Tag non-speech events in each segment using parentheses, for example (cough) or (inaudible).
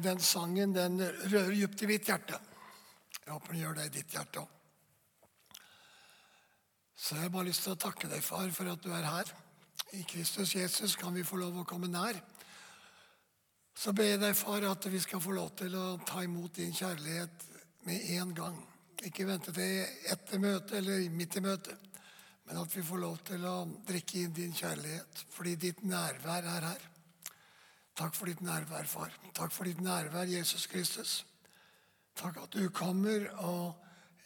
Den sangen den rører dypt i mitt hjerte. Jeg håper den gjør det i ditt hjerte òg. Så jeg har bare lyst til å takke deg, far, for at du er her. I Kristus Jesus kan vi få lov å komme nær. Så ber jeg deg, far, at vi skal få lov til å ta imot din kjærlighet med en gang. Ikke vente til etter møtet eller midt i møtet, men at vi får lov til å drikke inn din kjærlighet fordi ditt nærvær er her. Takk for ditt nærvær, far. Takk for ditt nærvær, Jesus Kristus. Takk at du kommer og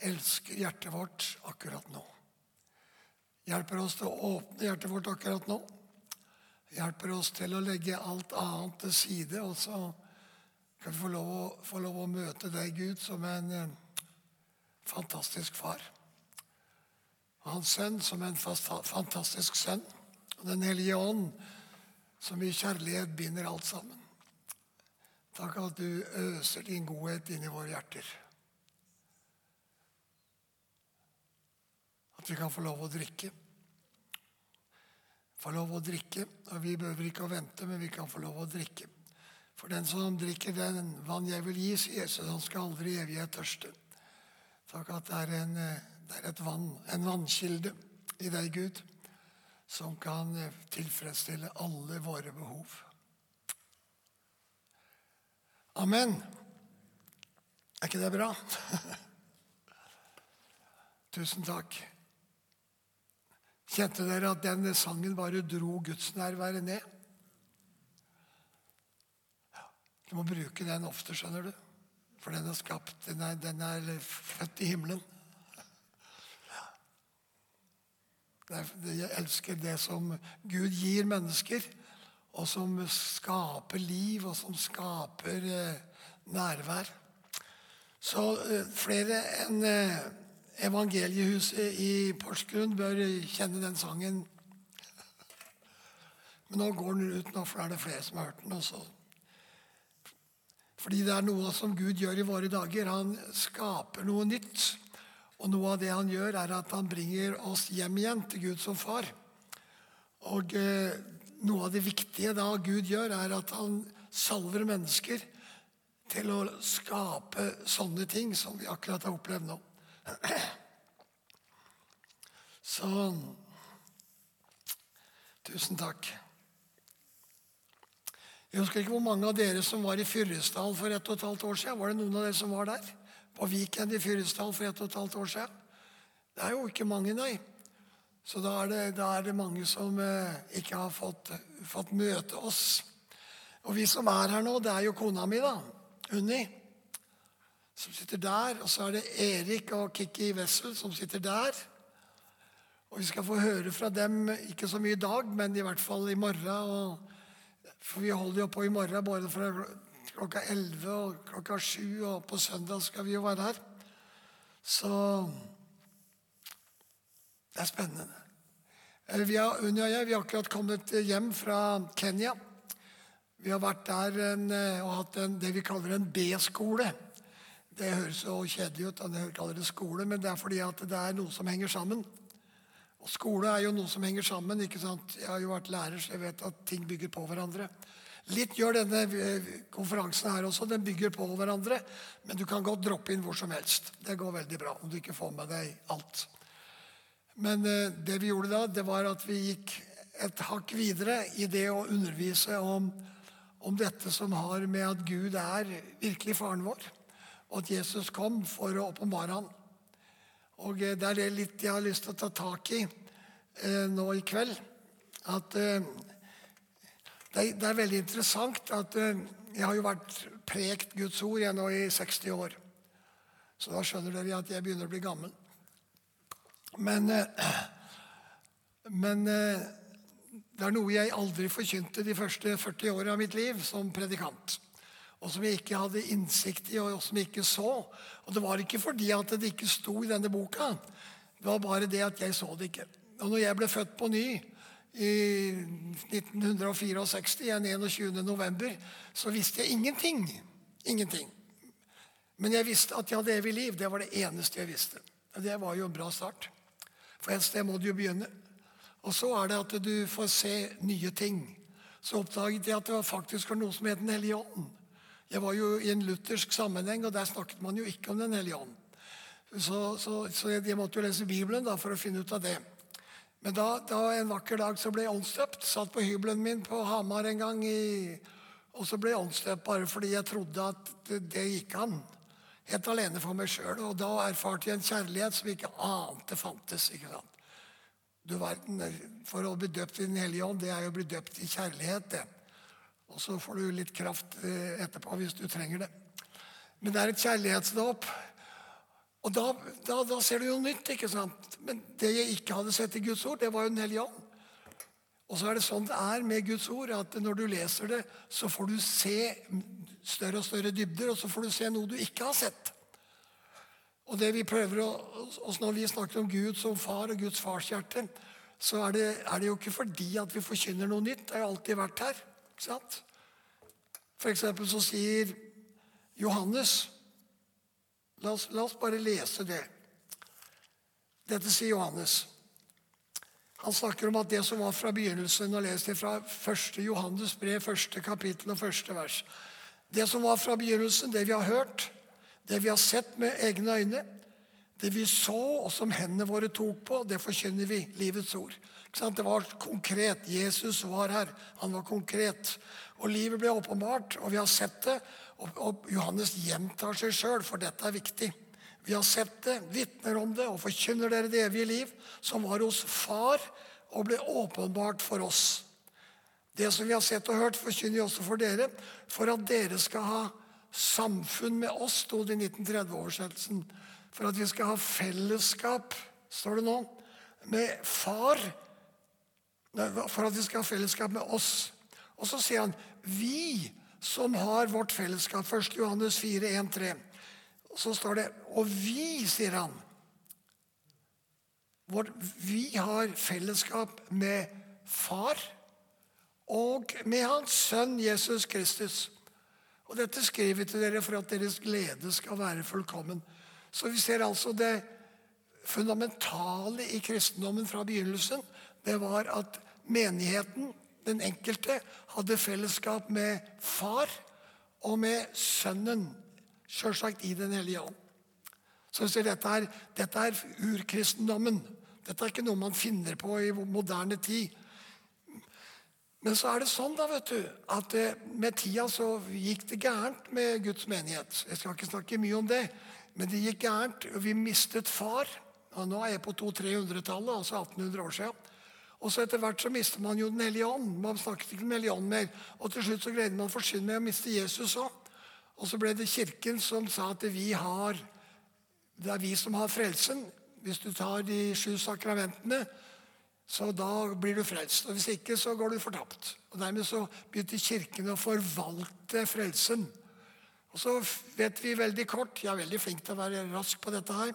elsker hjertet vårt akkurat nå. Hjelper oss til å åpne hjertet vårt akkurat nå. Hjelper oss til å legge alt annet til side, og så kan vi få lov å, få lov å møte deg, Gud, som en eh, fantastisk far. Og hans sønn som en fantastisk sønn. Og Den hellige ånd som i kjærlighet binder alt sammen. Takk at du øser din godhet inn i våre hjerter. At vi kan få lov å drikke. Få lov å drikke. Og vi behøver ikke å vente, men vi kan få lov å drikke. For den som drikker den vann jeg vil gi, sier Jesus, han skal aldri i evighet tørste. Takk at det er, en, det er et vann, en vannkilde i deg, Gud som kan tilfredsstille alle våre behov. Amen. Er ikke det bra? (laughs) Tusen takk. Kjente dere at den sangen bare dro gudsnærværet ned? Du må bruke den ofte, skjønner du. For den er skapt, den er, den er født i himmelen. Jeg elsker det som Gud gir mennesker, og som skaper liv, og som skaper eh, nærvær. Så eh, flere enn eh, Evangeliehuset i Porsgrunn bør kjenne den sangen. Men nå går den ut, nå, for da er det flere som har hørt den. også. Fordi det er noe som Gud gjør i våre dager. Han skaper noe nytt. Og noe av det han gjør, er at han bringer oss hjem igjen til Gud som far. Og eh, noe av det viktige da Gud gjør, er at han salver mennesker til å skape sånne ting som vi akkurat har opplevd nå. (clears throat) Sånn. Tusen takk. Jeg husker ikke hvor mange av dere som var i Fyresdal for ett og et halvt år siden. Var det noen av dere som var der? På Viken i Fyresdal for ett og et halvt år siden. Det er jo ikke mange, nei. Så da er det, da er det mange som eh, ikke har fått, fått, møte oss. Og vi som er her nå, det er jo kona mi, da. Unni. Som sitter der. Og så er det Erik og Kikki Wessel som sitter der. Og vi skal få høre fra dem, ikke så mye i dag, men i hvert fall i morgen. Og, for vi holder jo på i morgen bare fra klokka 11 og klokka 7, og på søndag skal vi jo være her. Så det er spennende. Eh, vi har, Unni og jeg vi har akkurat kommet hjem fra Kenya. Vi har vært der en, eh, og hatt en, det vi kaller en B-skole. Det høres så kjedelig ut, jeg kaller det skole, men det er fordi at det er noe som henger sammen. Og skole er jo noe som henger sammen. ikke sant? Jeg har jo vært lærer, så jeg vet at ting bygger på hverandre. Litt gjør denne eh, konferansen her også. Den bygger på hverandre. Men du kan godt droppe inn hvor som helst. Det går veldig bra om du ikke får med deg alt. Men eh, det vi gjorde da, det var at vi gikk et hakk videre i det å undervise om, om dette som har med at Gud er virkelig faren vår, og at Jesus kom for å åpenbare ham. Og eh, Det er det litt jeg har lyst til å ta tak i eh, nå i kveld. At eh, det det er, veldig interessant at uh, jeg har jo vært prekt Guds ord jeg nå i 60 år. Så da skjønner dere at jeg begynner å bli gammel. Men, uh, (clears throat) men uh, det er noe jeg aldri forkynte de første 40 årene av mitt liv som predikant. Og som jeg ikke hadde innsikt i, og som jeg ikke så. Og det var ikke fordi at det ikke sto i denne boka. Det var bare det at jeg så det ikke. Og når jeg ble født på ny, i 1964, den 21. november, så visste jeg ingenting. Ingenting. Men jeg visste at jeg hadde evig liv. Det var det eneste jeg visste. Det var jo en bra start. For et sted må du jo begynne. Og så er det at du får se nye ting. Så oppdaget jeg at det faktisk var noe som het Den hellige ånd. Jeg var jo i en luthersk sammenheng, og der snakket man jo ikke om Den hellige ånd. Så, så, så jeg, måtte jo lese Bibelen da, for å finne ut av det. Men da, da en vakker dag så ble jeg åndsdøpt. Satt på hybelen min på Hamar en gang. I, og så ble jeg åndsdøpt bare fordi jeg trodde at det, det gikk an. Helt alene for meg sjøl. Og da erfarte jeg en kjærlighet som ikke ante fantes. ikke sant? Du verden, For å bli døpt i Den hellige ånd, det er jo å bli døpt i kjærlighet. det. Og så får du litt kraft eh, etterpå hvis du trenger det. Men det er et kjærlighetsdåp. Og da, da, da, ser du jo nytt. ikke sant? Men det jeg ikke hadde sett i Guds ord, det var jo Den hellige ånd. Og så er det sånn det er med Guds ord, at når du leser det, så får du se større og større dybder, og så får du se noe du ikke har sett. Og det vi prøver å, Når vi snakker om Gud som far og Guds farshjerte, så er det, er det jo ikke fordi at vi forkynner noe nytt. Det har jo alltid vært her. ikke sant? For eksempel så sier Johannes La oss, la oss bare lese det. Dette sier Johannes. Han snakker om at det som var fra begynnelsen, og leser fra 1. Johannes brev, første kapittel og første vers. Det som var fra begynnelsen, det vi har hørt, det vi har sett med egne øyne, det vi så, og som hendene våre tok på, det forkynner vi. Livets ord. Det var konkret. Jesus var her. Han var konkret. Og livet ble åpenbart, og vi har sett det. Og, Johannes gjentar seg sjøl, for dette er viktig. Vi har sett det, vitner om det og forkynner dere det evige liv, som var hos Far og ble åpenbart for oss. Det som vi har sett og hørt, forkynner vi også for dere, for at dere skal ha samfunn med oss, sto det i 1930-oversettelsen. For at vi skal ha fellesskap, står det nå, med Far. For at vi skal ha fellesskap med oss. Og så sier han vi som har vårt fellesskap. 1. Johannes 4, 1, 3. Så står det Og vi, sier han. Vi har fellesskap med Far og med Hans Sønn Jesus Kristus. Og Dette skriver vi til dere for at deres glede skal være fullkommen. Så vi ser altså det fundamentale i kristendommen fra begynnelsen. Det var at menigheten den enkelte hadde fellesskap med far og med sønnen, selvsagt i Den hellige ånd. Så dette er, dette er urkristendommen. Dette er ikke noe man finner på i moderne tid. Men så er det sånn da, vet du, at eh, med tida så gikk det gærent med Guds menighet. Jeg skal ikke snakke mye om det, men det gikk gærent. Vi mistet far. Og nå er jeg på 200-300-tallet, altså 1800 år siden. Og så Etter hvert så mister man jo Den hellige ånd. Man snakket ikke Den hellige ånd mer. Og til slutt så greide man for synd med å miste Jesus òg. Og så ble det Kirken som sa at vi har, det er vi som har frelsen. Hvis du tar de sju sakramentene, så da blir du frelst. Og Hvis ikke, så går du fortapt. Og Dermed så begynte Kirken å forvalte frelsen. Og Så vet vi veldig kort Jeg er veldig flink til å være rask på dette her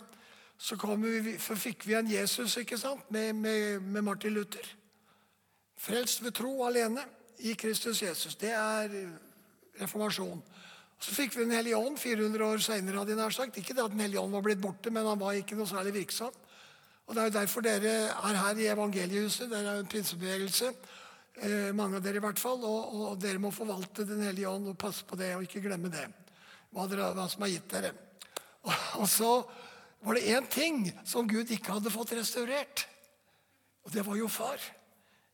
så, vi, så, fikk vi en Jesus ikke sant? Med, med, med, Martin Luther. Frelst ved tro alene i Kristus Jesus. Det er reformasjon. Så fikk vi Den hellige ånd 400 år seinere. Ikke det at Den hellige ånd var blitt borte, men han var ikke noe særlig virksom. Og Det er jo derfor dere er her i evangeliehuset. Dere er jo en pinsebevegelse. Eh, mange av dere i hvert fall. Og, og, dere må forvalte Den hellige ånd og passe på det og ikke glemme det. Hva, dere, hva som er gitt dere. Og, og så var det én ting som Gud ikke hadde fått restaurert. Og det var jo far.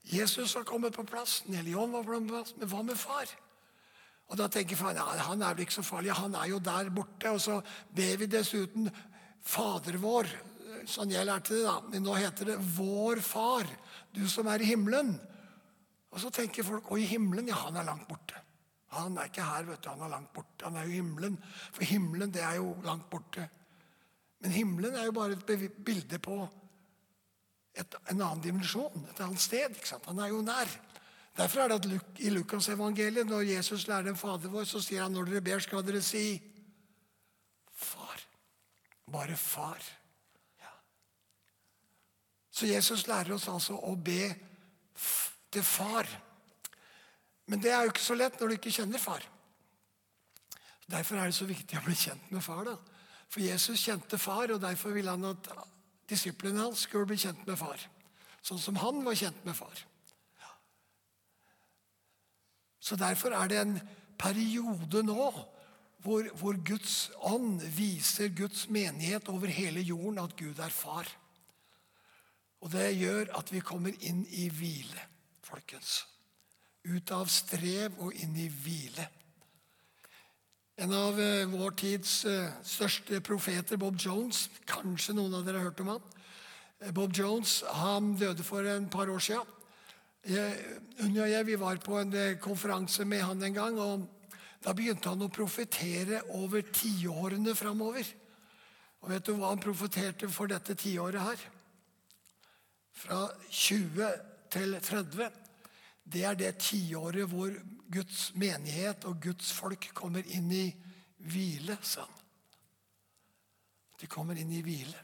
Jesus var kommet på plass, Nelion var på plass, men hva med far? Og Da tenker far ja, han er vel ikke så farlig, han er jo der borte. Og så ber vi dessuten Fader vår, sånn jeg lærte det, da. Men nå heter det Vår Far, du som er i himmelen. Og så tenker folk å, i himmelen, ja, han er langt borte. Han er ikke her, vet du, han er langt borte. Han er jo i himmelen. For himmelen, det er jo langt borte. Men himmelen er jo bare et bilde på et, en annen dimensjon, et annet sted. ikke sant? Han er jo nær. Derfor er det at i Lukasevangeliet, når Jesus lærer dem Fader vår, så sier han når dere ber, skal dere si Far. Bare Far. Ja. Så Jesus lærer oss altså å be til Far. Men det er jo ikke så lett når du ikke kjenner Far. Derfor er det så viktig å bli kjent med Far. da. For Jesus kjente far, og derfor ville han at disiplene hans skulle bli kjent med far. Sånn som han var kjent med far. Så derfor er det en periode nå hvor, hvor Guds ånd viser Guds menighet over hele jorden at Gud er far. Og det gjør at vi kommer inn i hvile, folkens. Ut av strev og inn i hvile. En av eh, vår tids eh, største profeter, Bob Jones Kanskje noen av dere har hørt om han. Eh, Bob Jones han døde for en par år siden. Unni og jeg vi var på en konferanse med han en gang. og Da begynte han å profetere over tiårene framover. Og vet du hva han profeterte for dette tiåret her? Fra 20 til 30. Det er det tiåret hvor Guds menighet og Guds folk kommer inn i hvile, sa han. De kommer inn i hvile.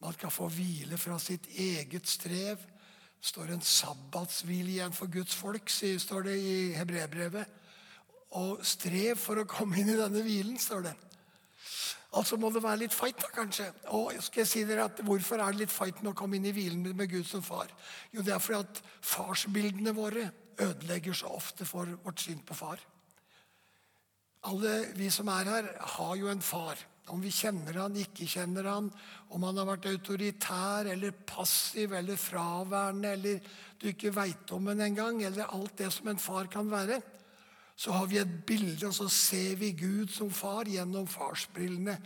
Man skal få hvile fra sitt eget strev. Står en sabbatshvile igjen for Guds folk, står det i hebreerbrevet. Og strev for å komme inn i denne hvilen, står det. Altså må det være litt fight, da, kanskje. Og skal jeg si dere at Hvorfor er det litt fight med å komme inn i hvilen med Gud som far? Jo, det er fordi at farsbildene våre ødelegger så ofte for vårt syn på far. Alle vi som er her, har jo en far. Om vi kjenner han, ikke kjenner han, om han har vært autoritær eller passiv eller fraværende, eller du ikke veit om ham engang, eller alt det som en far kan være, så har vi et bilde, og så ser vi Gud som far gjennom farsbrillene.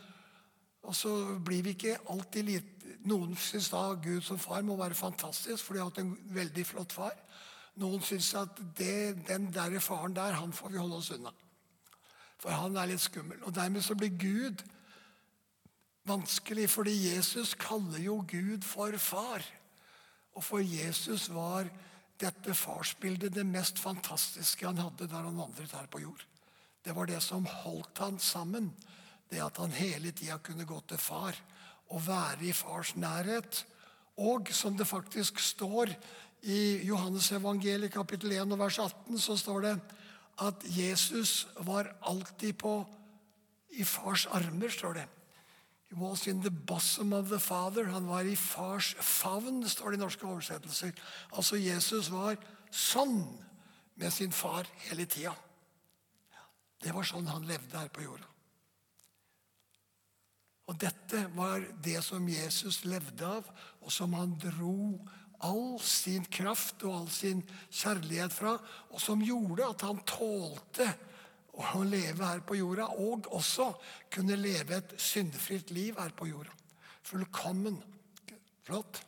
Og så blir vi ikke alltid litt Noen syns da Gud som far må være fantastisk, for de har hatt en veldig flott far. Noen syns at det, den der faren der, han får vi holde oss unna. For han er litt skummel. Og dermed så blir Gud vanskelig, fordi Jesus kaller jo Gud for far. Og for Jesus var dette farsbildet det mest fantastiske han hadde da han vandret her på jord. Det var det som holdt han sammen. Det at han hele tida kunne gå til far og være i fars nærhet. Og som det faktisk står i Johannes evangeliet kapittel 1 og vers 18 så står det at Jesus var alltid på i fars armer, står det. He was in the bosom of the father. Han var i fars favn, står det i norske oversettelser. Altså Jesus var sånn med sin far hele tida. Det var sånn han levde her på jorda. Og dette var det som Jesus levde av, og som han dro all sin kraft og all sin kjærlighet fra, og som gjorde at han tålte å leve her på jorda, og også kunne leve et syndefritt liv her på jorda. Fullkommen. Flott.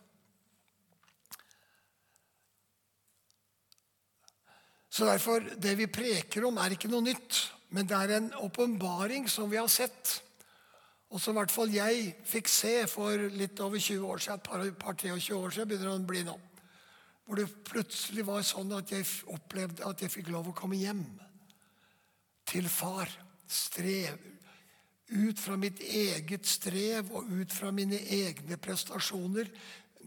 Så derfor, Det vi preker om, er ikke noe nytt, men det er en åpenbaring som vi har sett. Og som i hvert fall jeg fikk se for litt over 20 år siden, et par, par 23 år siden, begynner det å bli nå. Hvor det plutselig var sånn at jeg opplevde at jeg fikk lov å komme hjem til far. Strev. Ut fra mitt eget strev og ut fra mine egne prestasjoner.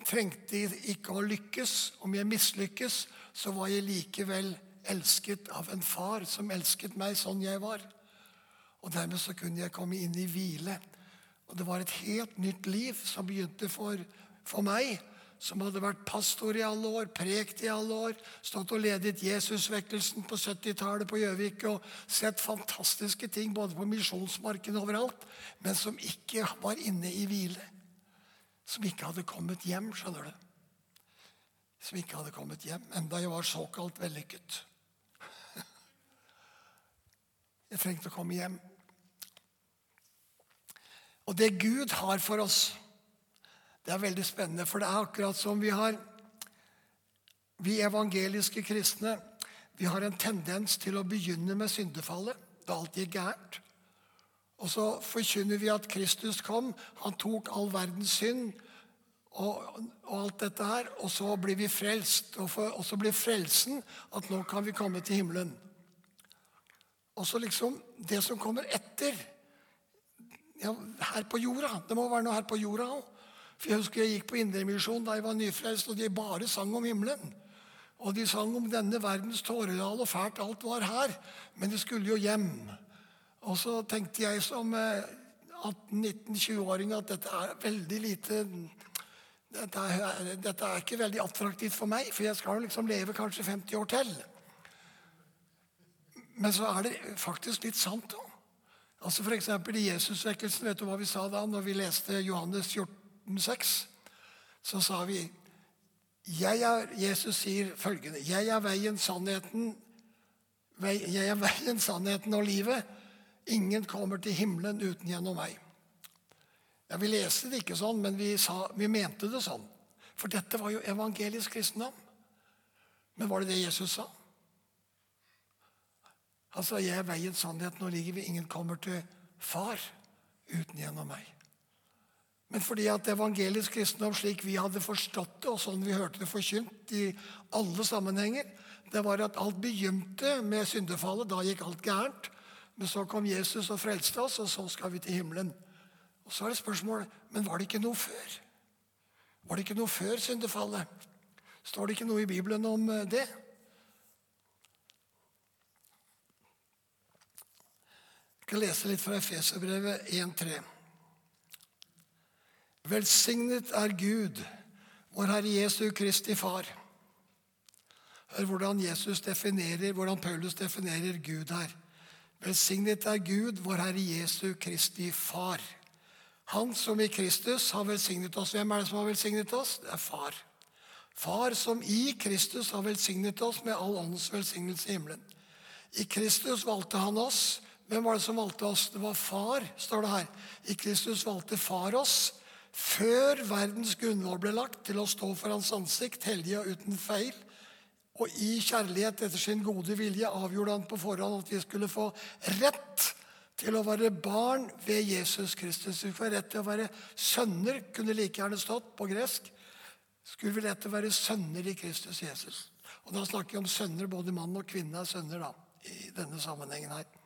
Trengte ikke å lykkes. Om jeg mislykkes, så var jeg likevel elsket av en far som elsket meg sånn jeg var. Og Dermed så kunne jeg komme inn i hvile. Og Det var et helt nytt liv som begynte for, for meg, som hadde vært pastor i alle år, prekt i alle år, stått og ledet Jesusvekkelsen på 70-tallet på Gjøvik og sett fantastiske ting både på misjonsmarken og overalt, men som ikke var inne i hvile. Som ikke hadde kommet hjem, skjønner du. Som ikke hadde kommet hjem, enda jeg var såkalt vellykket. (laughs) Jeg trengte å komme hjem. Og det Gud har for oss, det er veldig spennende. For det er akkurat som vi har Vi evangeliske kristne vi har en tendens til å begynne med syndefallet. Da alt gikk gærent. Og så forkynner vi at Kristus kom. Han tok all verdens synd og, og alt dette her. Og så blir vi frelst. Og, for, og så blir frelsen at nå kan vi komme til himmelen. Og så liksom Det som kommer etter ja, her på jorda. Det må være noe her på jorda òg. For Jeg husker jeg gikk på Indremisjon da jeg var nyfrelst, og de bare sang om himmelen. Og de sang om denne verdens tåredal, og fælt alt var her. Men de skulle jo hjem. Og så tenkte jeg som 18-19-20-åring at dette er veldig lite dette er, dette er, ikke veldig attraktivt for meg, for jeg skal liksom leve kanskje 50 år til. Men så er det faktisk litt sant òg. Altså eksempel I Jesusvekkelsen, vet du hva vi sa da når vi leste Johannes 14, 6? Så sa vi er, Jesus sier følgende Jeg er veien, sannheten Jeg er veien, sannheten og livet. Ingen kommer til himmelen uten gjennom meg. Ja, Vi leste det ikke sånn, men vi, sa, vi mente det sånn. For dette var jo evangelisk kristendom. Men var det det Jesus sa? Han sa, 'Jeg er veien, sannheten og livet. Ingen kommer til Far uten gjennom meg.' Men fordi at evangelisk kristendom, slik vi hadde forstått det, og sånn vi hørte det forkynt i alle sammenhenger, det var at alt begynte med syndefallet. Da gikk alt gærent. Men så kom Jesus og frelste oss, og så skal vi til himmelen. Og Så er det spørsmålet men var det ikke noe før? Var det ikke noe før syndefallet? Står det ikke noe i Bibelen om eh, det? Skal lese litt fra Efeserbrevet 1,3. Velsignet er Gud, vår Herre Jesu Kristi Far. Hør hvordan Jesus definerer, hvordan Paulus definerer Gud her. Velsignet er Gud, vår Herre Jesu Kristi Far. Han som i Kristus har velsignet oss. Hvem er det som har velsignet oss? Det er Far. Far som i Kristus har velsignet oss med all åndens velsignelse i himmelen. I Kristus valgte han oss hvem var det som valgte oss? Det var far, står det her. I Kristus valgte far oss før verdens grunnvoll ble lagt, til å stå for hans ansikt, hellige og uten feil. Og i kjærlighet etter sin gode vilje avgjorde han på forhånd at vi skulle få rett til å være barn ved Jesus Kristus. Vi får rett til å være sønner, kunne like gjerne stått på gresk. Skulle vi rett til å være sønner i Kristus Jesus. Og Da snakker vi om sønner, både mann og kvinne er sønner da, i denne sammenhengen her.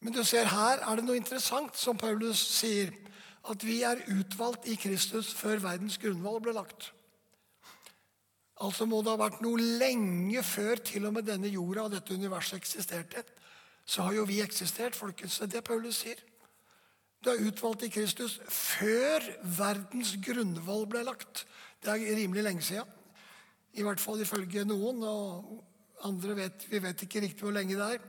Men du ser her er det noe interessant som Paulus sier. At vi er utvalgt i Kristus før verdens grunnvoll ble lagt. Altså må det ha vært noe lenge før til og med denne jorda og dette universet eksisterte. Så har jo vi eksistert, folkens. Det er det Paulus sier. Du er utvalgt i Kristus før verdens grunnvoll ble lagt. Det er rimelig lenge siden. I hvert fall ifølge noen. Og andre vet, vi vet ikke riktig hvor lenge det er.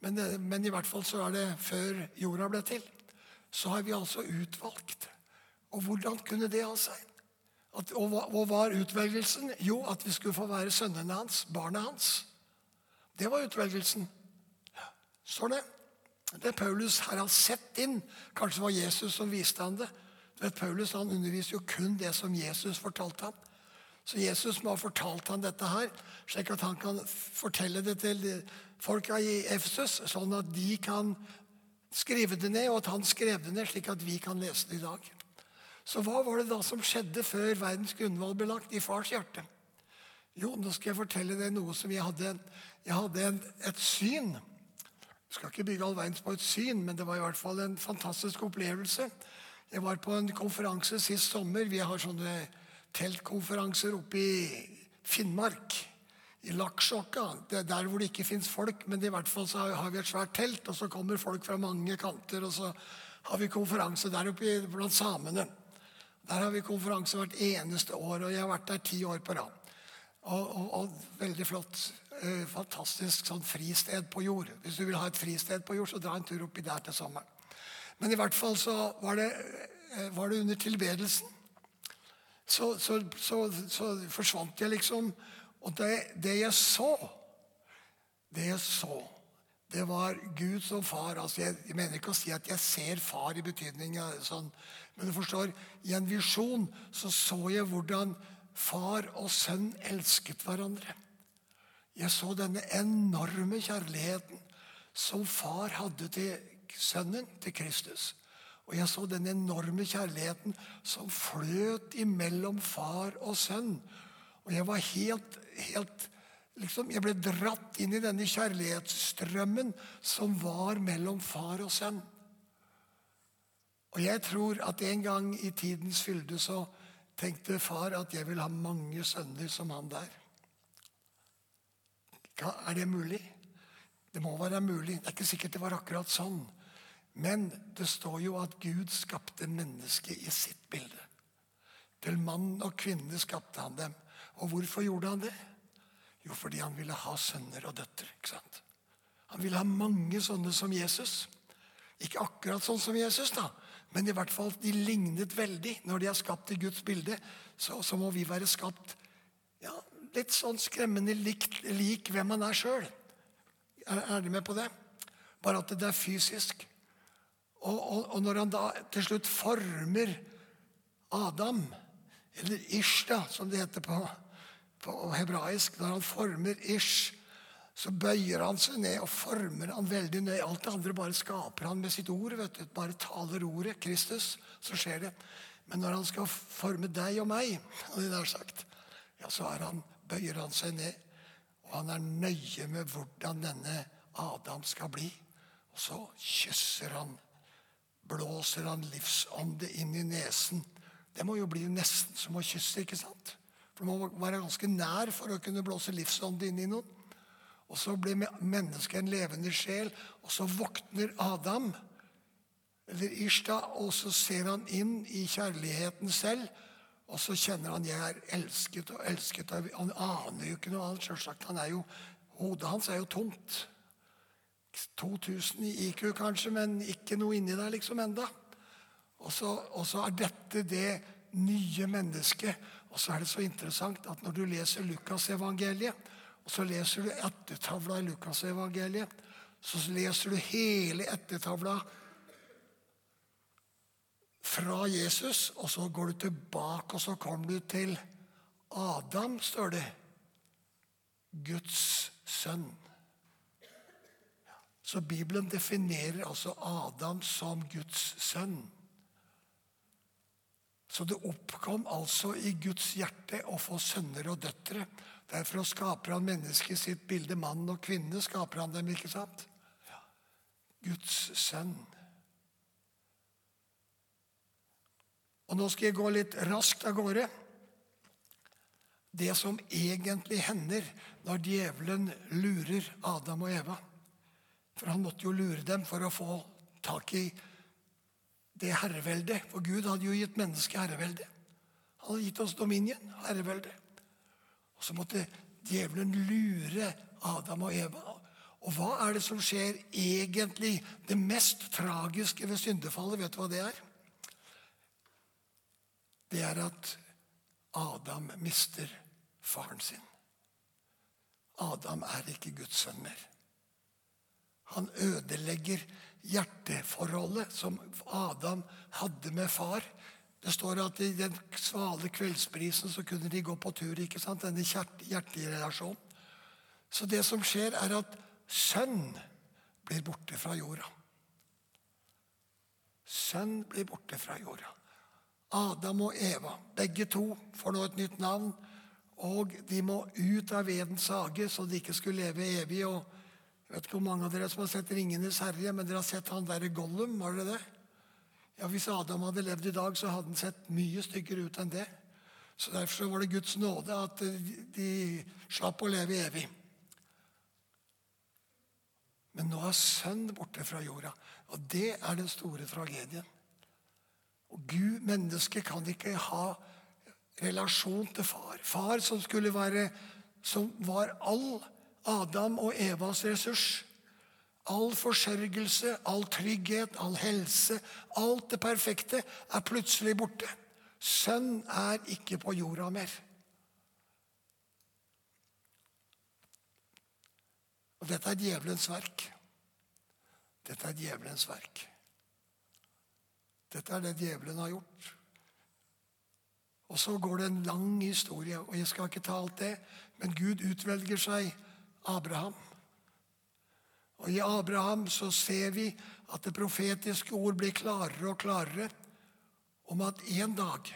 Men, men, i hvert fall så er det før jorda ble til. Så har vi altså utvalgt. Og hvordan kunne det ha seg? At, og hva var utvelgelsen? Jo, at vi skulle få være sønnene hans, barna hans. Det var utvelgelsen. Står det. Det Paulus her har sett inn. Kanskje det var Jesus som viste han det. Du vet, Paulus han underviser jo kun det som Jesus fortalte ham. Så Jesus må ha fortalt ham dette her, slik at han kan fortelle det til folka i Efsus, sånn at de kan skrive det ned, og at han skrev det ned, slik at vi kan lese det i dag. Så hva var det da som skjedde før verdens grunnvoll ble lagt i fars hjerte? Jo, nå skal jeg fortelle deg noe som jeg hadde. Jeg hadde en, et syn. Jeg skal ikke bygge all verdens på et syn, men det var i hvert fall en fantastisk opplevelse. Jeg var på en konferanse sist sommer. Vi har sånne teltkonferanser oppe i Finnmark i Laksjokka, det er der hvor det ikke fins folk, men i hvert fall så har vi et svært telt, og så kommer folk fra mange kanter, og så har vi konferanse der oppe blant samene. Der har vi konferanse hvert eneste år, og jeg har vært der ti år på rad. Og, og, og veldig flott. Eh, fantastisk sånn fristed på jord. Hvis du vil ha et fristed på jord, så dra en tur oppi der til sommeren. Men i hvert fall så var det, eh, var det under tilbedelsen. Så, så, så, så forsvant jeg liksom og det, det, jeg så, det jeg så, det var Gud som far. Altså jeg, jeg, mener ikke å si at jeg ser far i betydning sånn, men du forstår, i en visjon så så jeg hvordan far og sønn elsket hverandre. Jeg så denne enorme kjærligheten som far hadde til sønnen, til Kristus. Og jeg så den enorme kjærligheten som fløt imellom far og sønn. Og jeg var helt, helt liksom, Jeg ble dratt inn i denne kjærlighetsstrømmen som var mellom far og sønn. Og jeg tror at en gang i tidens fylde så tenkte far at jeg vil ha mange sønner som han der. Er det mulig? Det må være mulig. Det er ikke sikkert det var akkurat sånn. Men det står jo at Gud skapte mennesket i sitt bilde. Til mann og kvinne skapte han dem. Og hvorfor gjorde han det? Jo, fordi han ville ha sønner og døtre. ikke sant? Han ville ha mange sånne som Jesus. Ikke akkurat sånn som Jesus, da, men i hvert fall de lignet veldig. Når de er skapt i Guds bilde, så, så må vi være skapt ja, litt sånn skremmende likt, lik hvem man er sjøl. Er, er dere med på det? Bare at det er fysisk. Og, og, og, når han da til slutt former Adam, eller Ish, da, som det heter på, på hebraisk Når han former Ish, så bøyer han seg ned og former han veldig nøye. Alt det andre bare skaper han med sitt ord. vet du. Bare taler ordet, Kristus, så skjer det. Men når han skal forme deg og meg, (laughs) det der sagt, ja, så han, bøyer han seg ned. Og han er nøye med hvordan denne Adam skal bli. Og så kysser han, blåser han livsånde inn i nesen. Det må jo bli nesten som å kysse, ikke sant? For du må være ganske nær for å kunne blåse livsånde inn i noen. Og så blir mennesket en levende sjel, og så våkner Adam, eller Ishta, og så ser han inn i kjærligheten selv. Og så kjenner han jeg er elsket og elsket. Han aner jo ikke noe annet. Selvsagt. Hodet hans er jo tomt. 2000 i IQ kanskje, men ikke noe inni deg liksom enda. Og så, og så er dette det nye mennesket. Og så er det så interessant at når du leser Lukasevangeliet, og så leser du ettertavla i Lukasevangeliet. Så leser du hele ettertavla fra Jesus, og så går du tilbake, og så kommer du til Adam, står det. Guds sønn. Så Bibelen definerer altså Adam som Guds sønn. Så det oppkom altså i Guds hjerte å få sønner og døtre. Derfor skaper han mennesket sitt bilde. Mann og kvinne skaper han dem, ikke sant? Ja. Guds sønn. Og nå skal jeg gå litt raskt av gårde. Det som egentlig hender når djevelen lurer Adam og Eva For han måtte jo lure dem for å få tak i det herreveldet. For Gud hadde jo gitt mennesket herrevelde. Han hadde gitt oss dominion, herrevelde. Og så måtte djevelen lure Adam og Eva. Og hva er det som skjer egentlig? Det mest tragiske ved syndefallet, vet du hva det er? Det er at Adam mister faren sin. Adam er ikke Guds sønn mer. Han ødelegger hjerteforholdet som Adam hadde med far. Det står at i den svale kveldsprisen så kunne de gå på tur. ikke sant? Denne hjerterelasjonen. Så det som skjer, er at sønn blir borte fra jorda. Sønn blir borte fra jorda. Adam og Eva, begge to, får nå et nytt navn. Og de må ut av vedens hage, så de ikke skulle leve evig. og jeg vet ikke hvor mange av dere som har sett 'Ringenes herre', men dere har sett han derre Gollum? var det det? Ja, Hvis Adam hadde levd i dag, så hadde han sett mye styggere ut enn det. Så Derfor var det Guds nåde at de slapp å leve evig. Men nå er sønn borte fra jorda, og det er den store tragedien. Og Gud, mennesket, kan ikke ha relasjon til far. Far som skulle være som var all Adam og Evas ressurs. All forsørgelse, all trygghet, all helse, alt det perfekte er plutselig borte. Sønn er ikke på jorda mer. Og dette er djevelens verk. Dette er djevelens verk. Dette er det djevelen har gjort. Og så går det en lang historie, og jeg skal ikke ta alt det, men Gud utvelger seg Abraham. Og I Abraham så ser vi at det profetiske ord blir klarere og klarere om at en dag,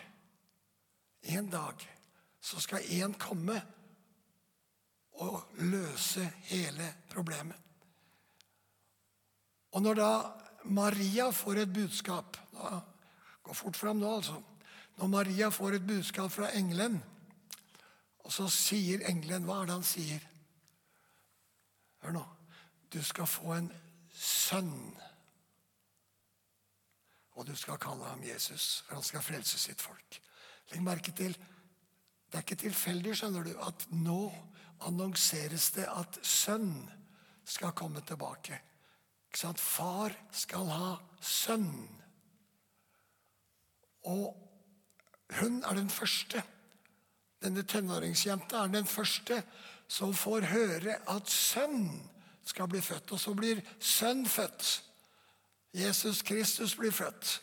en dag, så skal en komme og løse hele problemet. Og når da Maria får et budskap da, Gå fort fram nå, altså. Når Maria får et budskap fra engelen, og så sier engelen Hva er det han sier? Hør nå. Du skal få en sønn. Og du skal kalle ham Jesus, for han skal frelse sitt folk. Legg merke til Det er ikke tilfeldig skjønner du, at nå annonseres det at sønn skal komme tilbake. Ikke sant? Far skal ha sønn. Og hun er den første. Denne tenåringsjenta er den første som får høre at sønn skal bli født. Og så blir sønn født. Jesus Kristus blir født.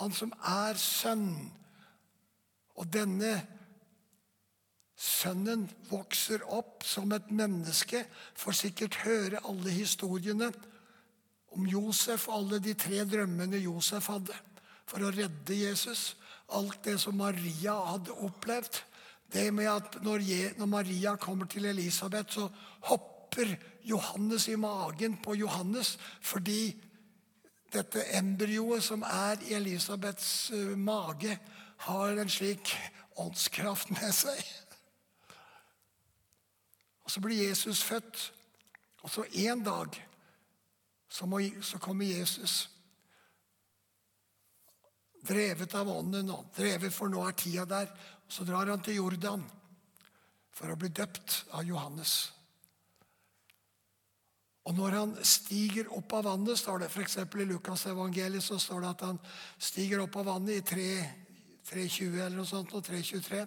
Han som er sønn. Og denne sønnen vokser opp som et menneske, får sikkert høre alle historiene om Josef og alle de tre drømmene Josef hadde for å redde Jesus. Alt det som Maria hadde opplevd. Det med at når, Maria kommer til Elisabeth, så hopper Johannes i magen på Johannes fordi dette embryoet som er i Elisabeths eh, mage, har en slik åndskraft med seg. Og Så blir Jesus født. Og så en dag så, kommer Jesus drevet av ånden og drevet, for nå er tida der. Så drar han til Jordan for å bli døpt av Johannes. Og når han stiger opp av vannet, står det f.eks. i Lukasevangeliet så står det at han stiger opp av vannet i 3.20 eller noe sånt, og 3.23.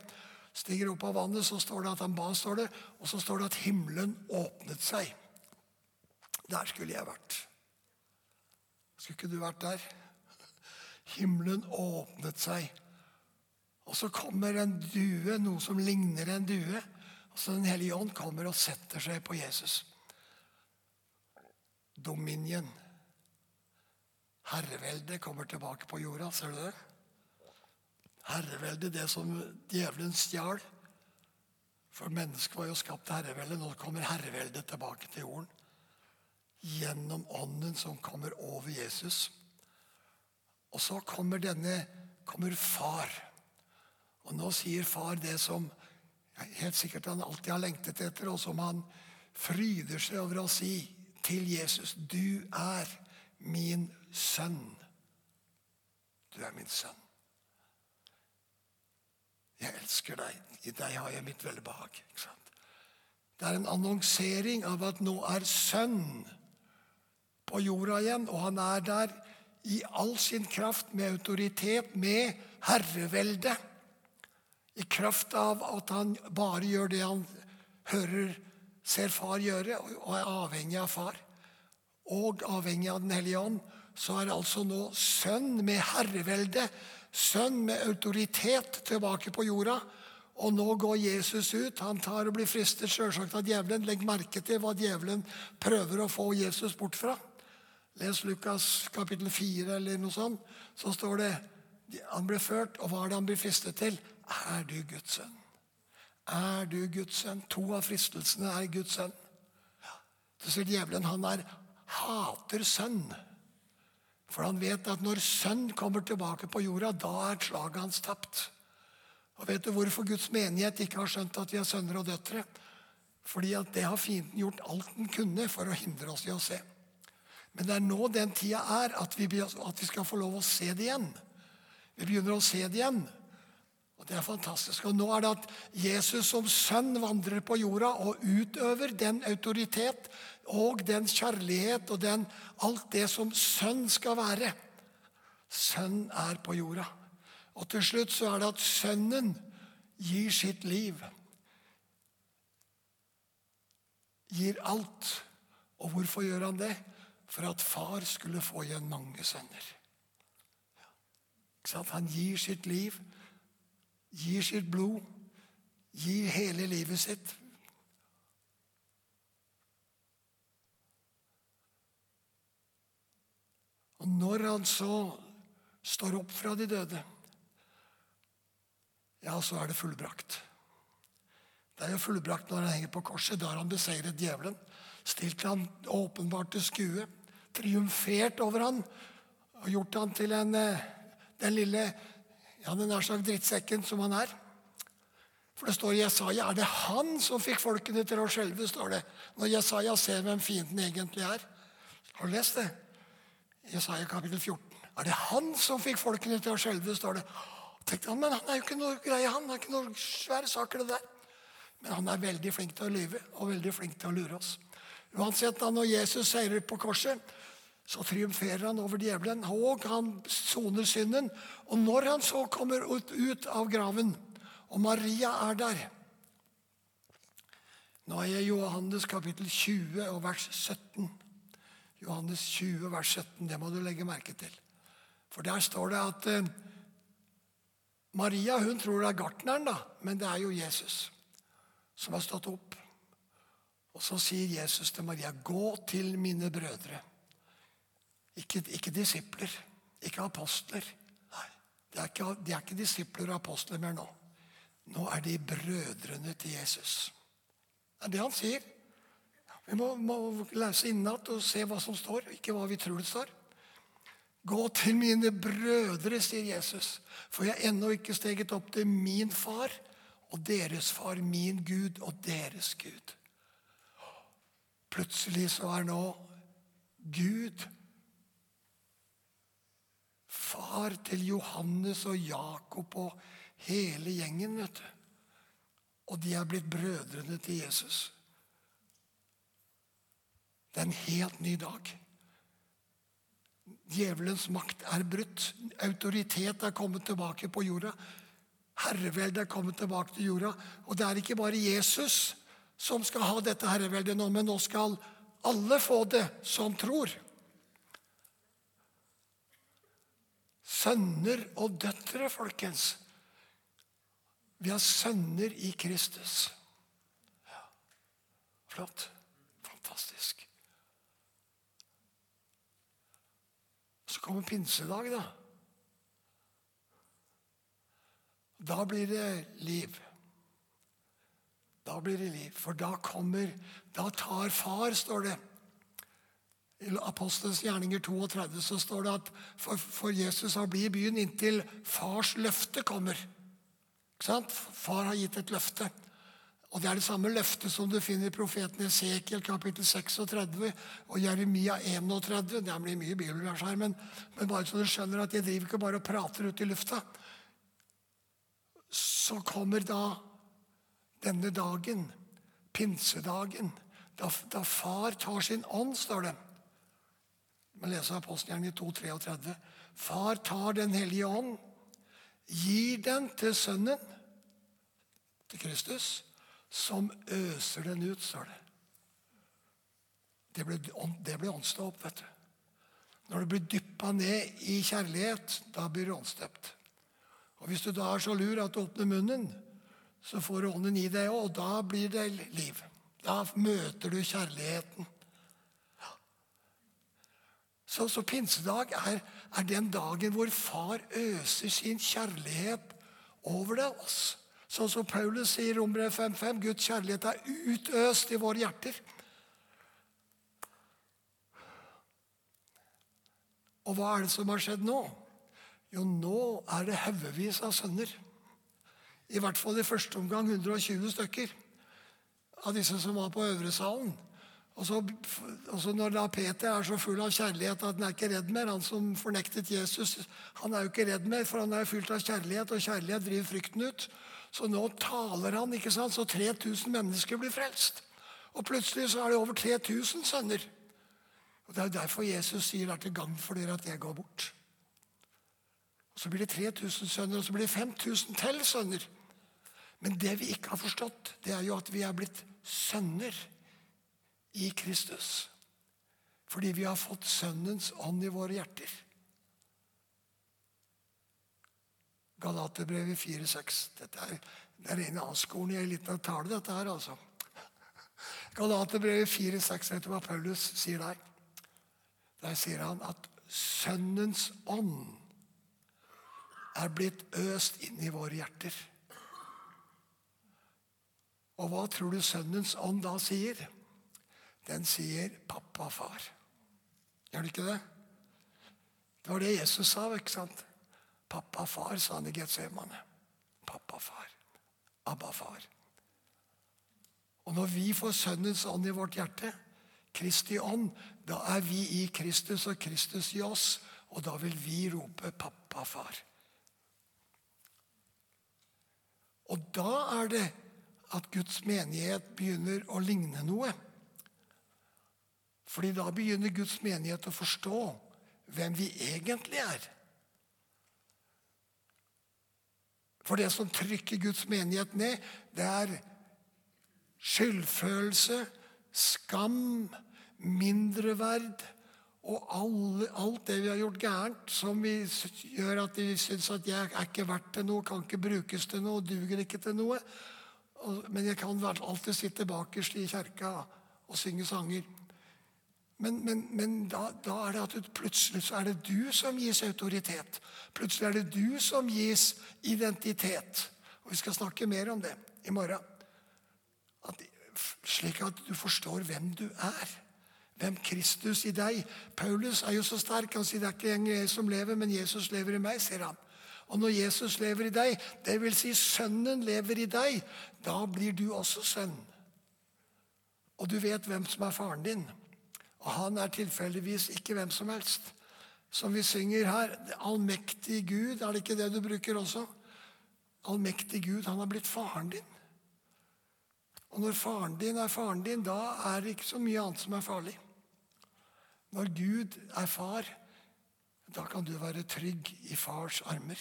Stiger opp av vannet, så står det at han ba, står det, og så står det at himmelen åpnet seg. Der skulle jeg vært. Skulle ikke du vært der? (laughs) Himmelen åpnet seg. Og så kommer en due, noe som ligner en due. Og så Den hellige ånd kommer og setter seg på Jesus. Dominion. Herreveldet kommer tilbake på jorda. Ser du det? Herreveldet, det som djevelen stjal. For mennesket var jo skapt herreveldet. herrevelde. Nå kommer herreveldet tilbake til jorden. Gjennom ånden som kommer over Jesus. Og så kommer denne kommer far. Og nå sier far det som helt sikkert han alltid har lengtet etter, og som han fryder seg over å si til Jesus. Du er min sønn. Du er min sønn. Jeg elsker deg. I deg har jeg mitt velbehag. Det er en annonsering av at nå er sønn på jorda igjen, og han er der i all sin kraft, med autoritet, med herrevelde. I kraft av at han bare gjør det han hører, ser far gjøre, og er avhengig av far. Og avhengig av Den hellige ånd. Så er altså nå sønn med herrevelde, sønn med autoritet, tilbake på jorda. Og nå går Jesus ut. Han tar og blir fristet selvsagt av djevelen. Legg merke til hva djevelen prøver å få Jesus bort fra. Les Lukas kapittel 4 eller noe sånt. Så står det han ble ført, og hva er det han blir fristet til? Er du Guds sønn? Er du Guds sønn? To av fristelsene er Guds sønn. Så sier djevelen han er hater sønn. For han vet at når sønn kommer tilbake på jorda, da er slaget hans tapt. Og Vet du hvorfor Guds menighet ikke har skjønt at vi er sønner og døtre? Fordi at det har fienden gjort alt den kunne for å hindre oss i å se. Men det er nå den tida er at vi, at vi skal få lov å se det igjen. Vi begynner å se det igjen. Og Det er fantastisk. Og Nå er det at Jesus som sønn vandrer på jorda og utøver den autoritet og den kjærlighet og den, alt det som sønn skal være. Sønn er på jorda. Og til slutt så er det at sønnen gir sitt liv. Gir alt. Og hvorfor gjør han det? for at far skulle få igjen mange sønner. Han gir sitt liv, gir sitt blod, gir hele livet sitt. Og når han så står opp fra de døde, ja, så er det fullbrakt. Det er jo fullbrakt når han henger på korset. Da har han beseiret djevelen. Stilt han åpenbart til skue triumfert over han og gjort han til en, eh, den lille ja, den er sagt drittsekken som han er. For det står i Jesaja er det han som fikk folkene til å skjelve. står det, Når Jesaja ser hvem fienden egentlig er. Har du lest det? Jesaja kapittel 14. Er det han som fikk folkene til å skjelve? står det. Tenkte han, Men han er jo ikke noe greie, han. er ikke noe svære saker, det der. Men han er veldig flink til å lyve og veldig flink til å lure oss. Uansett, da når Jesus seirer på korset, så triumferer han over djevelen, og han soner synden. Og når han så kommer ut, av graven, og Maria er der Nå er jeg Johannes kapittel 20 og vers 17. Johannes 20, vers 17. Det må du legge merke til. For der står det at eh, Maria hun tror det er gartneren, da, men det er jo Jesus som har stått opp. Og så sier Jesus til Maria, 'Gå til mine brødre'. Ikke, ikke disipler, ikke apostler. Nei, de er ikke, de er ikke disipler og apostler mer nå. Nå er de brødrene til Jesus. Det er det han sier. Vi må, må lese innat og se hva som står, ikke hva vi tror det står. Gå til mine brødre, sier Jesus, for jeg er ennå ikke steget opp til min far og deres far, min Gud og deres Gud. Plutselig så er nå Gud far til Johannes og Jakob og hele gjengen. vet du. Og de er blitt brødrene til Jesus. Det er en helt ny dag. Djevelens makt er brutt. Autoritet er kommet tilbake på jorda. Herreveldet er kommet tilbake til jorda. Og det er ikke bare Jesus som skal ha dette herreveldet nå, men nå skal alle få det som tror. Sønner og døtre, folkens. Vi har sønner i Kristus. Ja. Flott. Fantastisk. Så kommer pinsedag, da. Da blir det liv. Da blir det liv. For da kommer Da tar far, står det. I Apostelens gjerninger 32 så står det at for, for Jesus har blitt i byen inntil fars løfte kommer. Ikke sant? Far har gitt et løfte. Og Det er det samme løftet som du finner i profeten Esekiel kapittel 36 og Jeremia 31. Det blir mye bibelvers her, men, men, bare så du skjønner at jeg driver ikke bare og prater ut i lufta. Så kommer da denne dagen, pinsedagen, da, da far tar sin ånd, står det. Vi leser Apostelgjerningen 2.33. Far tar Den hellige ånd, gir den til Sønnen, til Kristus, som øser den ut, står det. Det ble, det ble åndsdåp, vet du. Når du blir dyppa ned i kjærlighet, da blir du åndsdøpt. Og Hvis du da er så lur at du åpner munnen, så får du ånden i deg, og da blir det liv. Da møter du kjærligheten. Så, så pinsedag er, er, den dagen hvor far øser sin kjærlighet over det oss. Sånn som Paulus sier i Rombrevet 5.5.: Guds kjærlighet er utøst i våre hjerter. Og hva er det som har skjedd nå? Jo, nå er det haugevis av sønner. I hvert fall i første omgang 120 stykker av disse som var på Øvresalen. Og så, og så Når da Peter er så full av kjærlighet at han er ikke redd mer Han som fornektet Jesus, han er jo ikke redd mer, for han er fylt av kjærlighet, og kjærlighet driver frykten ut. Så nå taler han, ikke sant? så 3000 mennesker blir frelst. Og plutselig så er det over 3000 sønner. Og Det er jo derfor Jesus sier det er til gagn for dere at jeg går bort. Og Så blir det 3000 sønner, og så blir det 5000 til sønner. Men det vi ikke har forstått, det er jo at vi er blitt sønner i Kristus. Fordi vi har fått Sønnens ånd i våre hjerter. Galaterbrevet 4,6. Dette er, det er en avskolen i en liten tale, dette her, altså. Galaterbrevet 4,6. Vet du hva Paulus sier der? Der sier han at Sønnens ånd er blitt øst inn i våre hjerter. Og hva tror du Sønnens ånd da sier? Den sier 'pappa, far'. Gjør den ikke det? Det var det Jesus sa, ikke sant? Pappa, far, sa han i Getsemane. Pappa, far. Abba, far. Og når vi får Sønnens ånd i vårt hjerte, Kristi ånd, da er vi i Kristus og Kristus i oss. Og da vil vi rope 'pappa, far'. Og da er det at Guds menighet begynner å ligne noe. Fordi da begynner Guds menighet å forstå hvem vi egentlig er. For det som trykker Guds menighet ned, det er skyldfølelse, skam, mindreverd og alle, alt det vi har gjort gærent, som vi gjør at vi syns at jeg er ikke verdt til noe, kan ikke brukes til noe, duger ikke til noe. Men jeg kan alltid sitte bakerst i kjerka og synge sanger. Men, men, men da, da, er det at plutselig så er det du som gis autoritet. Plutselig er det du som gis identitet. Og Vi skal snakke mer om det i morgen. At, slik at du forstår hvem du er. Hvem Kristus i deg. Paulus er jo så sterk. Han sier det er ikke lenger jeg som lever, men Jesus lever i meg. sier han. Og når Jesus lever i deg, vil Si Sønnen lever i deg, da blir du også sønn. Og du vet hvem som er faren din. Og han er tilfeldigvis ikke hvem som helst. Som vi synger her, allmektig Gud, er det ikke det du bruker også? Allmektig Gud, han har blitt faren din. Og når faren din er faren din, da er det ikke så mye annet som er farlig. Når Gud er far, da kan du være trygg i fars armer.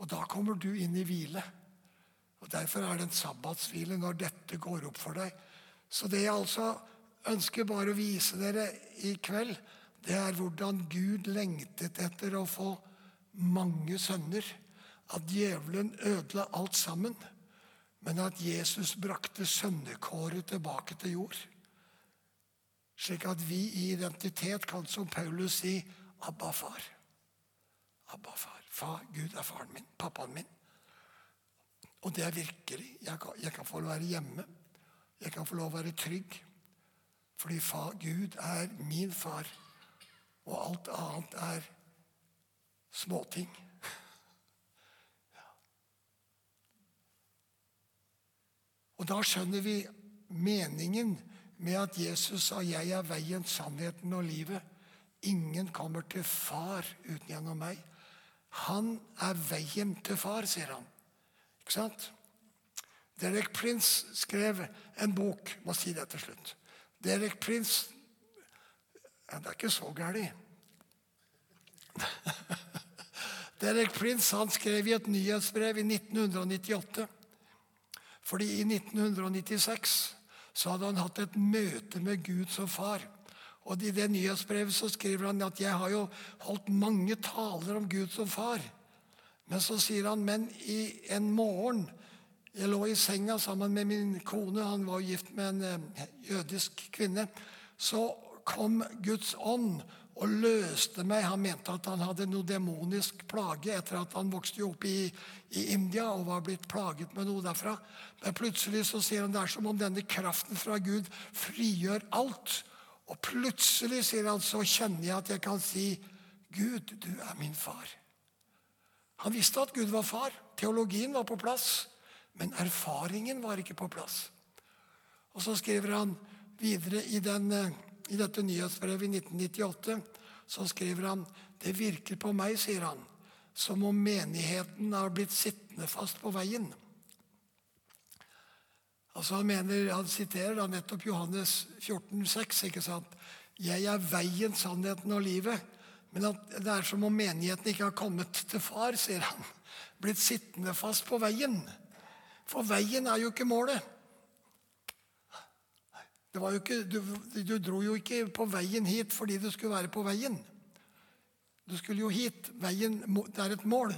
Og da kommer du inn i hvile. Og Derfor er det en sabbatshvile når dette går opp for deg. Så det er altså ønsker bare å vise dere i kveld, det er hvordan Gud lengtet etter å få mange sønner. At djevelen ødela alt sammen, men at Jesus brakte sønnekåret tilbake til jord. Slik at vi i identitet kan, som Paulus si, Abba, far. Abba, far. far. Gud er faren min, pappaen min. Og det er virkelig. Jeg kan, jeg kan få lov å være hjemme. Jeg kan få lov å være trygg. Fordi Gud er min far, og alt annet er småting. Ja. Og da skjønner vi meningen med at Jesus sa 'Jeg er veien, sannheten og livet'. Ingen kommer til far uten gjennom meg. Han er veien til far, sier han. Ikke sant? Derek Prince skrev en bok Må si det til slutt. Derek Prince Det er ikke så galt. (laughs) Derek Prince han skrev i et nyhetsbrev i 1998. Fordi i 1996 så hadde han hatt et møte med Gud som far. Og I det nyhetsbrevet så skriver han at 'jeg har jo holdt mange taler om Gud som far'. Men så sier han men i en morgen jeg lå i senga sammen med min kone, han var gift med en eh, jødisk kvinne. Så kom Guds ånd og løste meg. Han mente at han hadde noe demonisk plage etter at han vokste opp i, i, India og var blitt plaget med noe derfra. Men plutselig så sier han det er som om denne kraften fra Gud frigjør alt. Og plutselig sier han, så kjenner jeg at jeg kan si, Gud, du er min far. Han visste at Gud var far. Teologien var på plass. Men erfaringen var ikke på plass. Og så skriver han videre i, den, eh, i dette nyhetsbrevet i 1998 så skriver han det virker på meg, sier han, som om menigheten har blitt sittende fast på veien. Altså Han mener, han siterer da nettopp Johannes 14, 14,6. ikke sant? Jeg er veien, sannheten og livet. Men det er som om menigheten ikke har kommet til far, sier han. Blitt sittende fast på veien. For veien er jo ikke målet. Ikke, du, du, dro jo ikke på veien hit fordi du skulle være på veien. Du skulle jo hit. Veien det er et mål.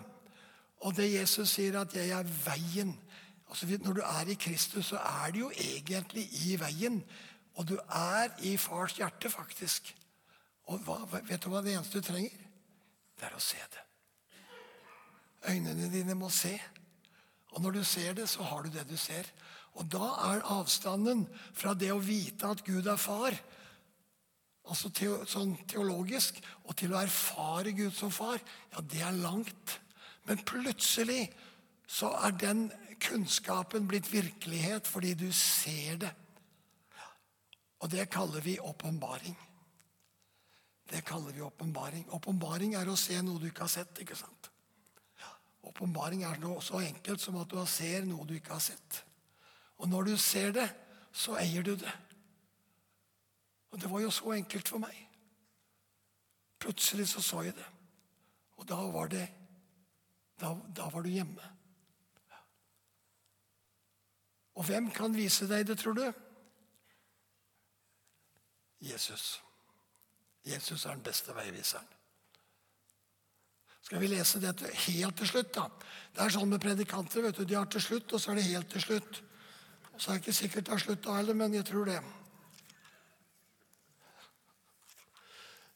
Og det Jesus sier, at 'jeg er veien' altså Når du er i Kristus, så er du jo egentlig i veien. Og du er i fars hjerte, faktisk. Og hva, vet du hva det eneste du trenger? Det er å se det. Øynene dine må se. Og når du ser det, så har du det du ser. Og da er avstanden fra det å vite at Gud er far, altså teo, sånn teologisk, og til å erfare Gud som far, ja, det er langt. Men plutselig så er den kunnskapen blitt virkelighet fordi du ser det. Og det kaller vi åpenbaring. Det kaller vi åpenbaring. Åpenbaring er å se noe du ikke har sett. ikke sant? Åpenbaring er noe så enkelt som at du ser noe du ikke har sett. Og når du ser det, så eier du det. Og det var jo så enkelt for meg. Plutselig så så jeg det. Og da var det Da, da var du hjemme. Og hvem kan vise deg det, tror du? Jesus. Jesus er den beste veiviseren. Skal vi lese dette helt til slutt, da? Det er sånn med predikanter. vet du, De har til slutt, og så er det helt til slutt. Så er det ikke sikkert det er slutt da heller, men jeg tror det.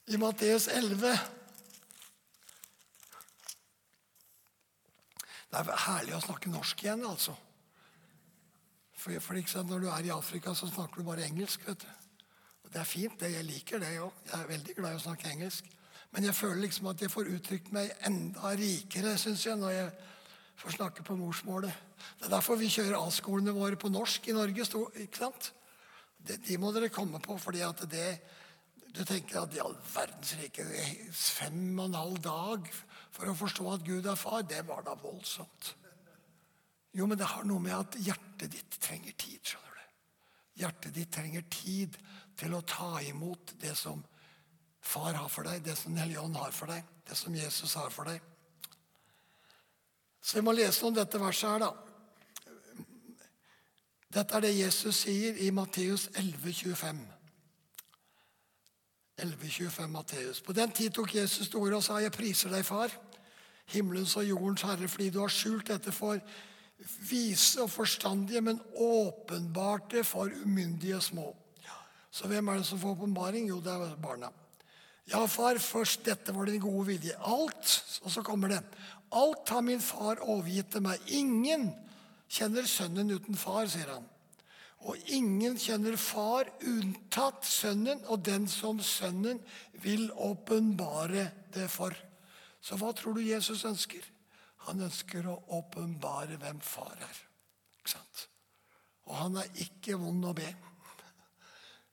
I Matteus 11 Det er herlig å snakke norsk igjen, altså. For, for sant, Når du er i Afrika, så snakker du bare engelsk. vet du. Og Det er fint. det, Jeg liker det òg. Jeg er veldig glad i å snakke engelsk. Men jeg føler liksom at jeg får uttrykt meg enda rikere synes jeg, når jeg får snakke på morsmålet. Det er derfor vi kjører A-skolene våre på norsk i Norge. ikke sant? Det, de må dere komme på. fordi at det, Du tenker at i all verdens rike Fem og en halv dag for å forstå at Gud er far, det var da voldsomt. Jo, men det har noe med at hjertet ditt trenger tid. skjønner du. Hjertet ditt trenger tid til å ta imot det som far har for deg, det som Den hellige ånd har for deg, det som Jesus har for deg. Så vi må lese om dette verset her, da. Dette er det Jesus sier i Matteus 11, 25. 11, 25 Matteus. På den tid tok Jesus til og sa, 'Jeg priser deg, Far, himmelens og jordens Herre, fordi du har skjult dette for vise og forstandige, men åpenbarte for umyndige små.' Så hvem er det som får åpenbaring? Jo, det er barna. Ja, far, først dette var din gode vilje. Alt, og så kommer det. Alt har min far overgitt til meg. Ingen kjenner sønnen uten far, sier han. Og ingen kjenner far unntatt sønnen og den som sønnen vil åpenbare det for. Så hva tror du Jesus ønsker? Han ønsker å åpenbare hvem far er. Ikke sant? Og han er ikke vond å be.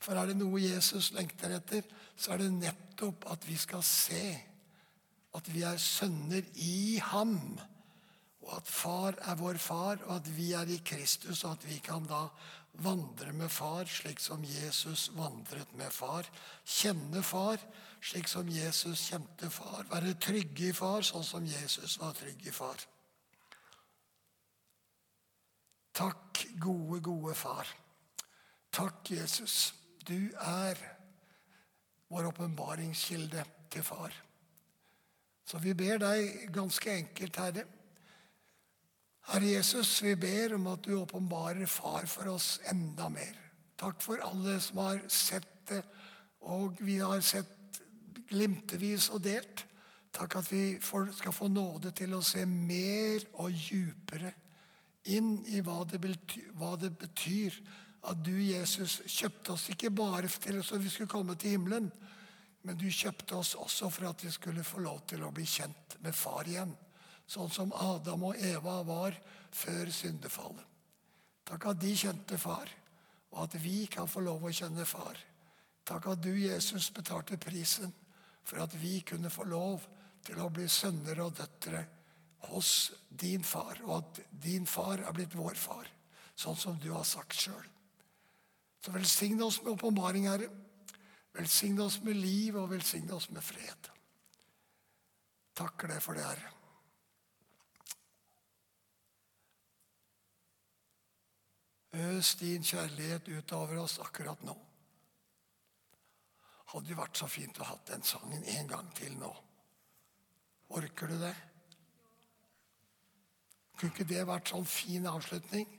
For er det noe Jesus lengter etter, så er det nettopp at vi skal se at vi er sønner i ham. Og at far er vår far, og at vi er i Kristus, og at vi kan da vandre med far slik som Jesus vandret med far. Kjenne far slik som Jesus kjente far. Være trygge i far sånn som Jesus var trygg i far. Takk, gode, gode far. Takk, Jesus. Du er vår åpenbaringskilde til Far. Så vi ber deg ganske enkelt, Herre. Herre Jesus, vi ber om at du åpenbarer Far for oss enda mer. Takk for alle som har sett det, og vi har sett glimtevis og delt. Takk at vi skal få nåde til å se mer og djupere inn i hva det betyr, hva det betyr at du, Jesus, kjøpte oss ikke bare til så vi skulle komme til himmelen, men du kjøpte oss også for at vi skulle få lov til å bli kjent med far igjen. Sånn som Adam og Eva var før syndefallet. Takk at de kjente far, og at vi kan få lov å kjenne far. Takk at du, Jesus, betalte prisen for at vi kunne få lov til å bli sønner og døtre hos din far, og at din far er blitt vår far, sånn som du har sagt sjøl. Så velsigne oss med åpenbaring, Herre. Velsigne oss med liv, og velsigne oss med fred. Takker deg for det, Herre. Øs din kjærlighet utover oss akkurat nå. Hadde det vært så fint å ha den sangen en gang til nå. Orker du det? Kunne ikke det vært sånn fin avslutning?